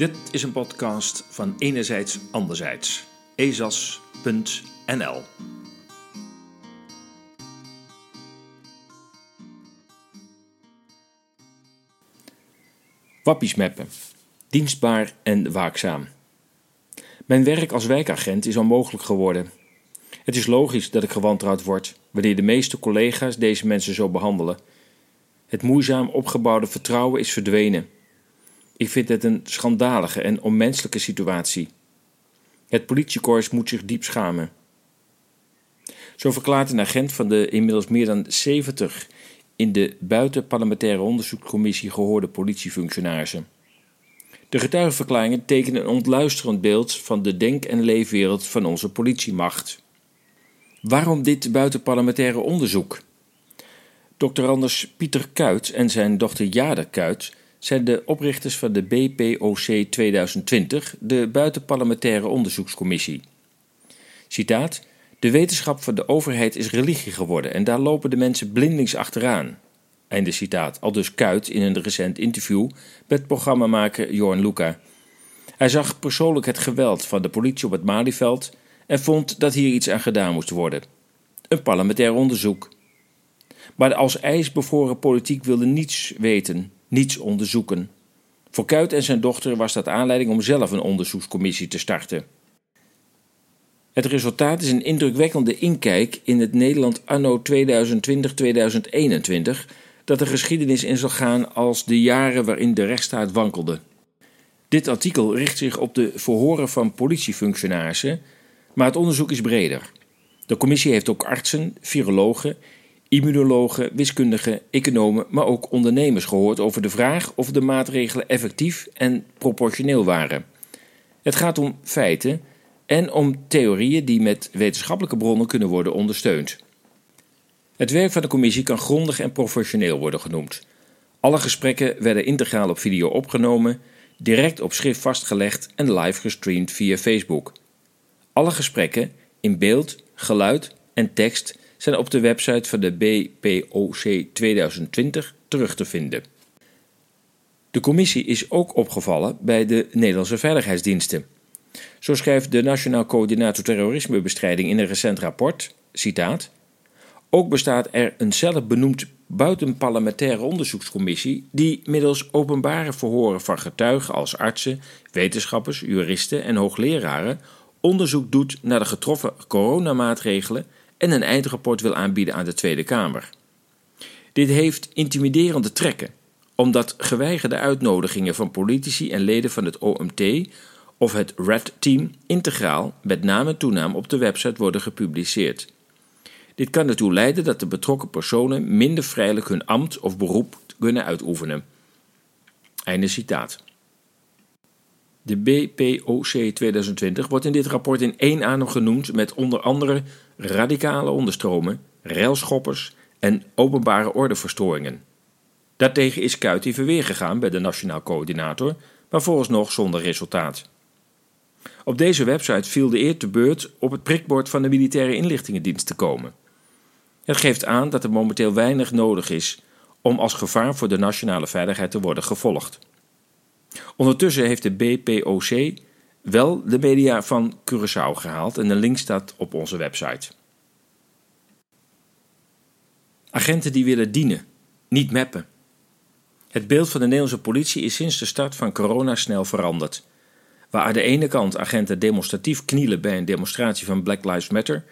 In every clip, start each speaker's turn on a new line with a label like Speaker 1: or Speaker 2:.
Speaker 1: Dit is een podcast van Enerzijds Anderzijds. ezas.nl Wappiesmeppen. Dienstbaar en waakzaam. Mijn werk als wijkagent is onmogelijk geworden. Het is logisch dat ik gewantrouwd word wanneer de meeste collega's deze mensen zo behandelen. Het moeizaam opgebouwde vertrouwen is verdwenen. Ik vind het een schandalige en onmenselijke situatie. Het politiekorps moet zich diep schamen. Zo verklaart een agent van de inmiddels meer dan 70 in de buitenparlementaire onderzoekscommissie gehoorde politiefunctionarissen. De getuigenverklaringen tekenen een ontluisterend beeld van de denk- en leefwereld van onze politiemacht. Waarom dit buitenparlementaire onderzoek? Dr. Anders Pieter Kuit en zijn dochter Jade Kuit zijn de oprichters van de BPOC 2020, de Buitenparlementaire Onderzoekscommissie. Citaat: De wetenschap van de overheid is religie geworden en daar lopen de mensen blindelings achteraan. Einde citaat, al dus Kuit in een recent interview met programmamaker Jorn Luca. Hij zag persoonlijk het geweld van de politie op het Malieveld en vond dat hier iets aan gedaan moest worden. Een parlementair onderzoek. Maar de als ijsbevroren politiek wilde niets weten, niets onderzoeken. Voor Kuit en zijn dochter was dat aanleiding om zelf een onderzoekscommissie te starten. Het resultaat is een indrukwekkende inkijk in het Nederland anno 2020-2021, dat de geschiedenis in zal gaan als de jaren waarin de rechtsstaat wankelde. Dit artikel richt zich op de verhoren van politiefunctionarissen, maar het onderzoek is breder. De commissie heeft ook artsen, virologen immunologen, wiskundigen, economen, maar ook ondernemers gehoord over de vraag of de maatregelen effectief en proportioneel waren. Het gaat om feiten en om theorieën die met wetenschappelijke bronnen kunnen worden ondersteund. Het werk van de commissie kan grondig en professioneel worden genoemd. Alle gesprekken werden integraal op video opgenomen, direct op schrift vastgelegd en live gestreamd via Facebook. Alle gesprekken in beeld, geluid en tekst zijn op de website van de BPOC 2020 terug te vinden. De commissie is ook opgevallen bij de Nederlandse veiligheidsdiensten. Zo schrijft de Nationaal Coördinator Terrorismebestrijding in een recent rapport, citaat, ook bestaat er een zelfbenoemd buitenparlementaire onderzoekscommissie die middels openbare verhoren van getuigen als artsen, wetenschappers, juristen en hoogleraren onderzoek doet naar de getroffen coronamaatregelen en een eindrapport wil aanbieden aan de Tweede Kamer. Dit heeft intimiderende trekken, omdat geweigerde uitnodigingen van politici en leden van het OMT of het Red Team integraal met naam en toenaam op de website worden gepubliceerd. Dit kan ertoe leiden dat de betrokken personen minder vrijelijk hun ambt of beroep kunnen uitoefenen. Einde citaat. De BPOC 2020 wordt in dit rapport in één adem genoemd met onder andere radicale onderstromen, railschoppers en openbare ordeverstoringen. Daartegen is Kuit in verweer gegaan bij de Nationaal Coördinator, maar nog zonder resultaat. Op deze website viel de eer te beurt op het prikbord van de Militaire Inlichtingendienst te komen. Het geeft aan dat er momenteel weinig nodig is om als gevaar voor de nationale veiligheid te worden gevolgd. Ondertussen heeft de BPOC wel de media van Curaçao gehaald en de link staat op onze website. Agenten die willen dienen, niet meppen. Het beeld van de Nederlandse politie is sinds de start van corona snel veranderd. Waar aan de ene kant agenten demonstratief knielen bij een demonstratie van Black Lives Matter,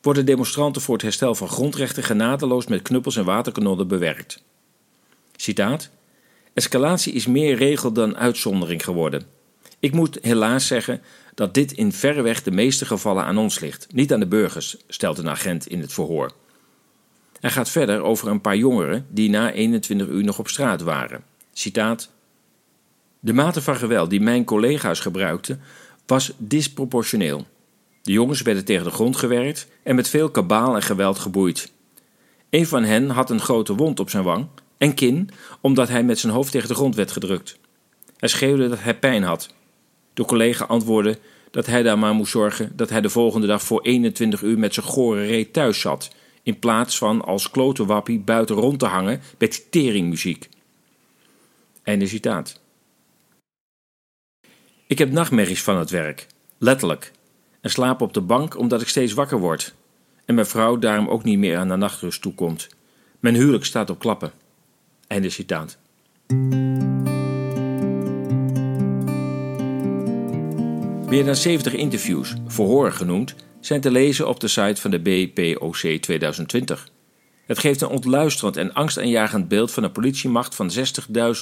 Speaker 1: worden demonstranten voor het herstel van grondrechten genadeloos met knuppels en waterkanonnen bewerkt. Citaat: Escalatie is meer regel dan uitzondering geworden. Ik moet helaas zeggen dat dit in verreweg de meeste gevallen aan ons ligt, niet aan de burgers, stelt een agent in het verhoor. Hij gaat verder over een paar jongeren die na 21 uur nog op straat waren. Citaat: De mate van geweld die mijn collega's gebruikten was disproportioneel. De jongens werden tegen de grond gewerkt en met veel kabaal en geweld geboeid. Een van hen had een grote wond op zijn wang en kin omdat hij met zijn hoofd tegen de grond werd gedrukt. Hij schreeuwde dat hij pijn had. De collega antwoordde dat hij daar maar moest zorgen dat hij de volgende dag voor 21 uur met zijn gore reet thuis zat, in plaats van als klote wappie buiten rond te hangen met teringmuziek. Einde citaat. Ik heb nachtmerries van het werk, letterlijk, en slaap op de bank omdat ik steeds wakker word. En mijn vrouw daarom ook niet meer aan de nachtrust toekomt. Mijn huwelijk staat op klappen. Einde citaat. Meer dan 70 interviews, verhoren genoemd, zijn te lezen op de site van de BPOC 2020. Het geeft een ontluisterend en angstaanjagend beeld van een politiemacht van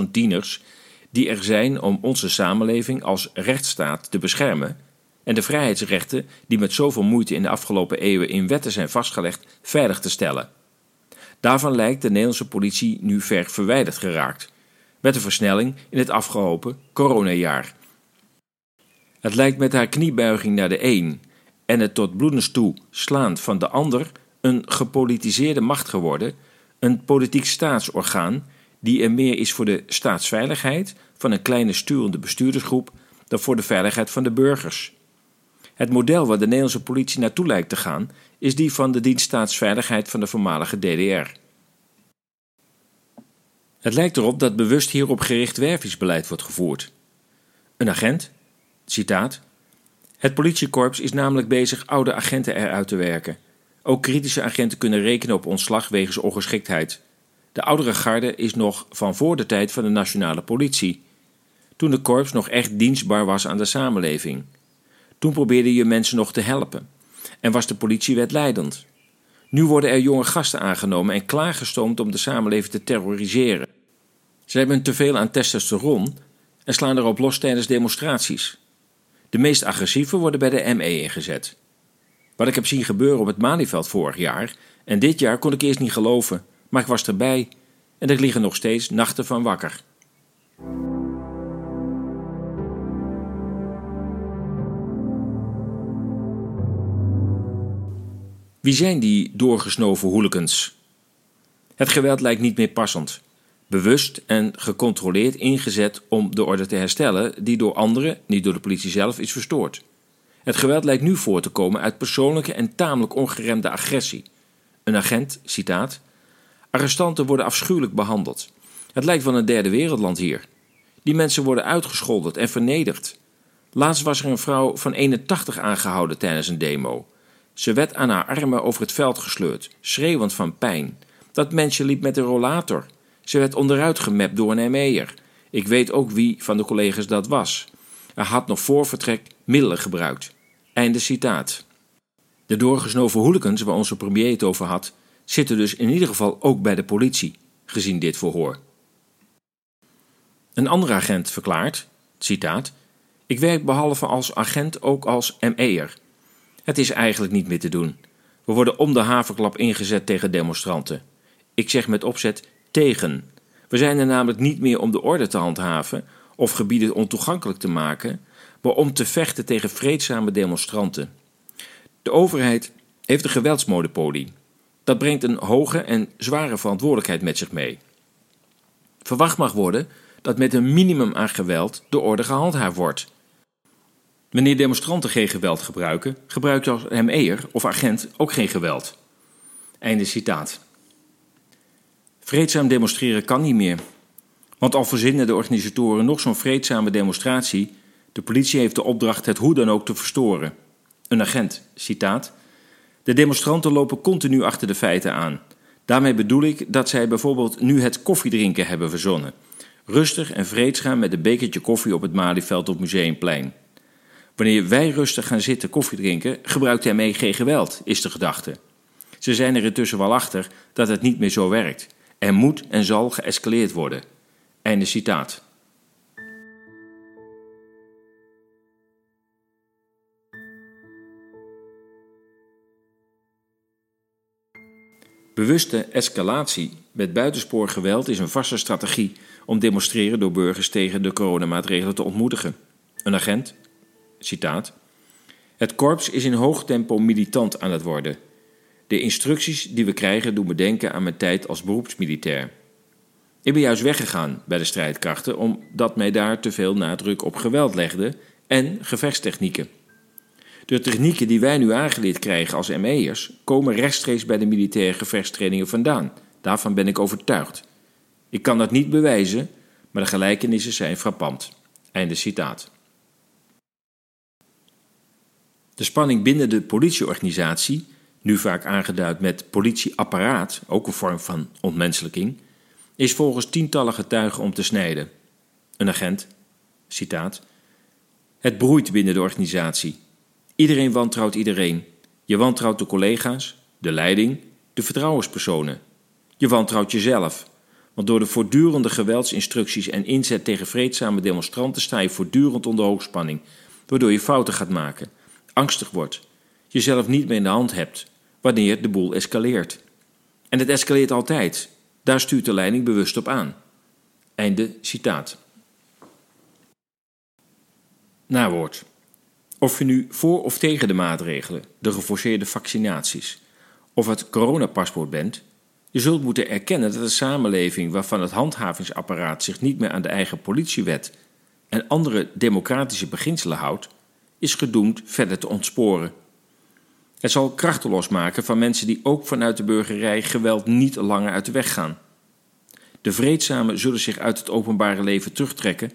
Speaker 1: 60.000 dieners die er zijn om onze samenleving als rechtsstaat te beschermen en de vrijheidsrechten die met zoveel moeite in de afgelopen eeuwen in wetten zijn vastgelegd veilig te stellen. Daarvan lijkt de Nederlandse politie nu ver verwijderd geraakt, met een versnelling in het afgelopen coronajaar. Het lijkt met haar kniebuiging naar de een en het tot bloedens toe slaan van de ander een gepolitiseerde macht geworden, een politiek staatsorgaan die er meer is voor de staatsveiligheid van een kleine sturende bestuurdersgroep dan voor de veiligheid van de burgers. Het model waar de Nederlandse politie naartoe lijkt te gaan, is die van de dienst staatsveiligheid van de voormalige DDR. Het lijkt erop dat bewust hierop gericht wervingsbeleid wordt gevoerd. Een agent, citaat, het politiekorps is namelijk bezig oude agenten eruit te werken. Ook kritische agenten kunnen rekenen op ontslag wegens ongeschiktheid. De oudere garde is nog van voor de tijd van de nationale politie. Toen de korps nog echt dienstbaar was aan de samenleving. Toen probeerde je mensen nog te helpen. En was de politiewet leidend. Nu worden er jonge gasten aangenomen en klaargestoomd om de samenleving te terroriseren. Ze hebben te veel aan testosteron en slaan erop los tijdens demonstraties. De meest agressieve worden bij de ME ingezet. Wat ik heb zien gebeuren op het Malieveld vorig jaar en dit jaar kon ik eerst niet geloven, maar ik was erbij en er nog steeds nachten van wakker. Wie zijn die doorgesnoven hooligans? Het geweld lijkt niet meer passend. Bewust en gecontroleerd ingezet om de orde te herstellen die door anderen, niet door de politie zelf, is verstoord. Het geweld lijkt nu voor te komen uit persoonlijke en tamelijk ongeremde agressie. Een agent, citaat, arrestanten worden afschuwelijk behandeld. Het lijkt wel een derde wereldland hier. Die mensen worden uitgescholden en vernederd. Laatst was er een vrouw van 81 aangehouden tijdens een demo. Ze werd aan haar armen over het veld gesleurd, schreeuwend van pijn. Dat mensje liep met een rollator. Ze werd onderuit gemapt door een ME'er. Ik weet ook wie van de collega's dat was. Hij had nog voor vertrek middelen gebruikt. Einde citaat. De doorgesnoven hooligans waar onze premier het over had, zitten dus in ieder geval ook bij de politie, gezien dit verhoor. Een andere agent verklaart, citaat, ik werk behalve als agent ook als ME'er. Het is eigenlijk niet meer te doen. We worden om de haverklap ingezet tegen demonstranten. Ik zeg met opzet tegen. We zijn er namelijk niet meer om de orde te handhaven of gebieden ontoegankelijk te maken, maar om te vechten tegen vreedzame demonstranten. De overheid heeft een geweldsmonopolie. Dat brengt een hoge en zware verantwoordelijkheid met zich mee. Verwacht mag worden dat met een minimum aan geweld de orde gehandhaafd wordt. Wanneer demonstranten geen geweld gebruiken, gebruikt als ME'er of agent ook geen geweld. Einde citaat. Vreedzaam demonstreren kan niet meer. Want al verzinnen de organisatoren nog zo'n vreedzame demonstratie, de politie heeft de opdracht het hoe dan ook te verstoren. Een agent, citaat. De demonstranten lopen continu achter de feiten aan. Daarmee bedoel ik dat zij bijvoorbeeld nu het koffiedrinken hebben verzonnen. Rustig en vreedzaam met een bekertje koffie op het Malieveld op Museumplein. Wanneer wij rustig gaan zitten koffie drinken, gebruikt hij mee geen geweld, is de gedachte. Ze zijn er intussen wel achter dat het niet meer zo werkt. Er moet en zal geëscaleerd worden. Einde citaat. Bewuste escalatie met buitensporig geweld is een vaste strategie om demonstreren door burgers tegen de coronamaatregelen te ontmoedigen. Een agent, citaat, het korps is in hoog tempo militant aan het worden. De instructies die we krijgen doen me denken aan mijn tijd als beroepsmilitair. Ik ben juist weggegaan bij de strijdkrachten omdat mij daar te veel nadruk op geweld legde en gevechtstechnieken. De technieken die wij nu aangeleerd krijgen als ME'ers komen rechtstreeks bij de militaire gevechtstrainingen vandaan. Daarvan ben ik overtuigd. Ik kan dat niet bewijzen, maar de gelijkenissen zijn frappant. Einde citaat. De spanning binnen de politieorganisatie, nu vaak aangeduid met politieapparaat, ook een vorm van ontmenselijking, is volgens tientallen getuigen om te snijden. Een agent, citaat, het broeit binnen de organisatie. Iedereen wantrouwt iedereen. Je wantrouwt de collega's, de leiding, de vertrouwenspersonen. Je wantrouwt jezelf. Want door de voortdurende geweldsinstructies en inzet tegen vreedzame demonstranten sta je voortdurend onder hoogspanning, waardoor je fouten gaat maken, angstig wordt, jezelf niet meer in de hand hebt, wanneer de boel escaleert. En het escaleert altijd. Daar stuurt de leiding bewust op aan. Einde citaat. Nawoord. Of je nu voor of tegen de maatregelen, de geforceerde vaccinaties of het coronapaspoort bent, je zult moeten erkennen dat een samenleving waarvan het handhavingsapparaat zich niet meer aan de eigen politiewet en andere democratische beginselen houdt, is gedoemd verder te ontsporen. Het zal krachten losmaken van mensen die ook vanuit de burgerij geweld niet langer uit de weg gaan. De vreedzamen zullen zich uit het openbare leven terugtrekken,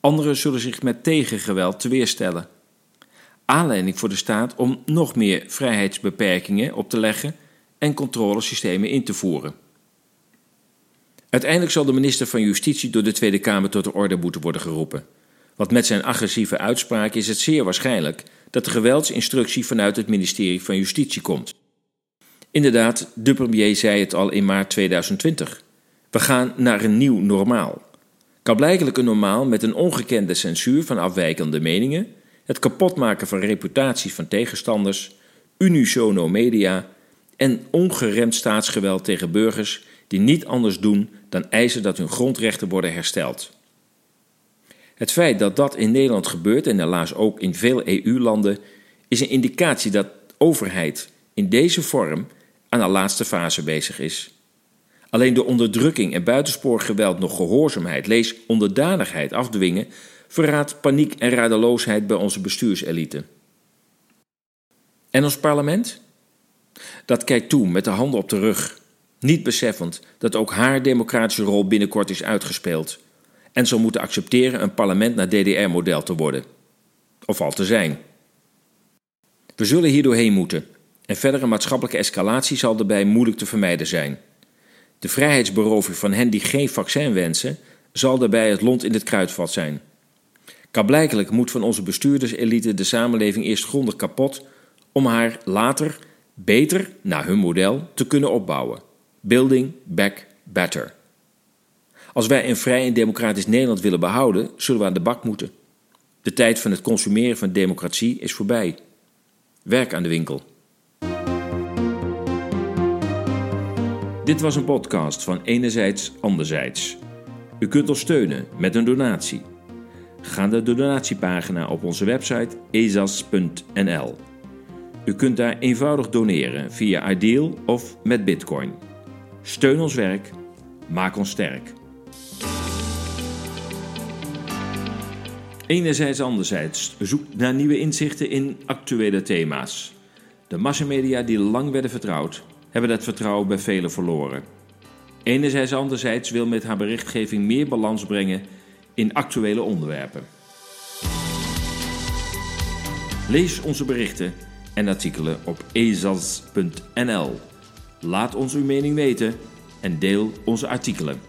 Speaker 1: anderen zullen zich met tegengeweld teweerstellen. Aanleiding voor de staat om nog meer vrijheidsbeperkingen op te leggen en controlesystemen in te voeren. Uiteindelijk zal de minister van Justitie door de Tweede Kamer tot de orde moeten worden geroepen. Want met zijn agressieve uitspraak is het zeer waarschijnlijk dat de geweldsinstructie vanuit het ministerie van Justitie komt. Inderdaad, de premier zei het al in maart 2020. We gaan naar een nieuw normaal. Kablijkelijk een normaal met een ongekende censuur van afwijkende meningen, het kapotmaken van reputaties van tegenstanders, unisono media en ongeremd staatsgeweld tegen burgers die niet anders doen dan eisen dat hun grondrechten worden hersteld. Het feit dat dat in Nederland gebeurt en helaas ook in veel EU-landen is een indicatie dat overheid in deze vorm aan de laatste fase bezig is. Alleen de onderdrukking en buitensporgeweld nog gehoorzaamheid, lees onderdanigheid afdwingen, verraadt paniek en radeloosheid bij onze bestuurselite. En ons parlement? Dat kijkt toe met de handen op de rug, niet beseffend dat ook haar democratische rol binnenkort is uitgespeeld en zal moeten accepteren een parlement naar DDR-model te worden. Of al te zijn. We zullen hier doorheen moeten en verdere maatschappelijke escalatie zal daarbij moeilijk te vermijden zijn. De vrijheidsberoving van hen die geen vaccin wensen, zal daarbij het lont in het kruidvat zijn. Kablijkelijk moet van onze bestuurderselite de samenleving eerst grondig kapot om haar later beter, naar hun model, te kunnen opbouwen. Building back better. Als wij een vrij en democratisch Nederland willen behouden, zullen we aan de bak moeten. De tijd van het consumeren van democratie is voorbij. Werk aan de winkel. Dit was een podcast van Enerzijds Anderzijds. U kunt ons steunen met een donatie. Ga naar de donatiepagina op onze website ezas.nl. U kunt daar eenvoudig doneren via Ideal of met Bitcoin. Steun ons werk, maak ons sterk. Enerzijds, anderzijds, zoek naar nieuwe inzichten in actuele thema's. De massamedia die lang werden vertrouwd, hebben dat vertrouwen bij velen verloren. Enerzijds, anderzijds wil met haar berichtgeving meer balans brengen in actuele onderwerpen. Lees onze berichten en artikelen op ezas.nl. Laat ons uw mening weten en deel onze artikelen.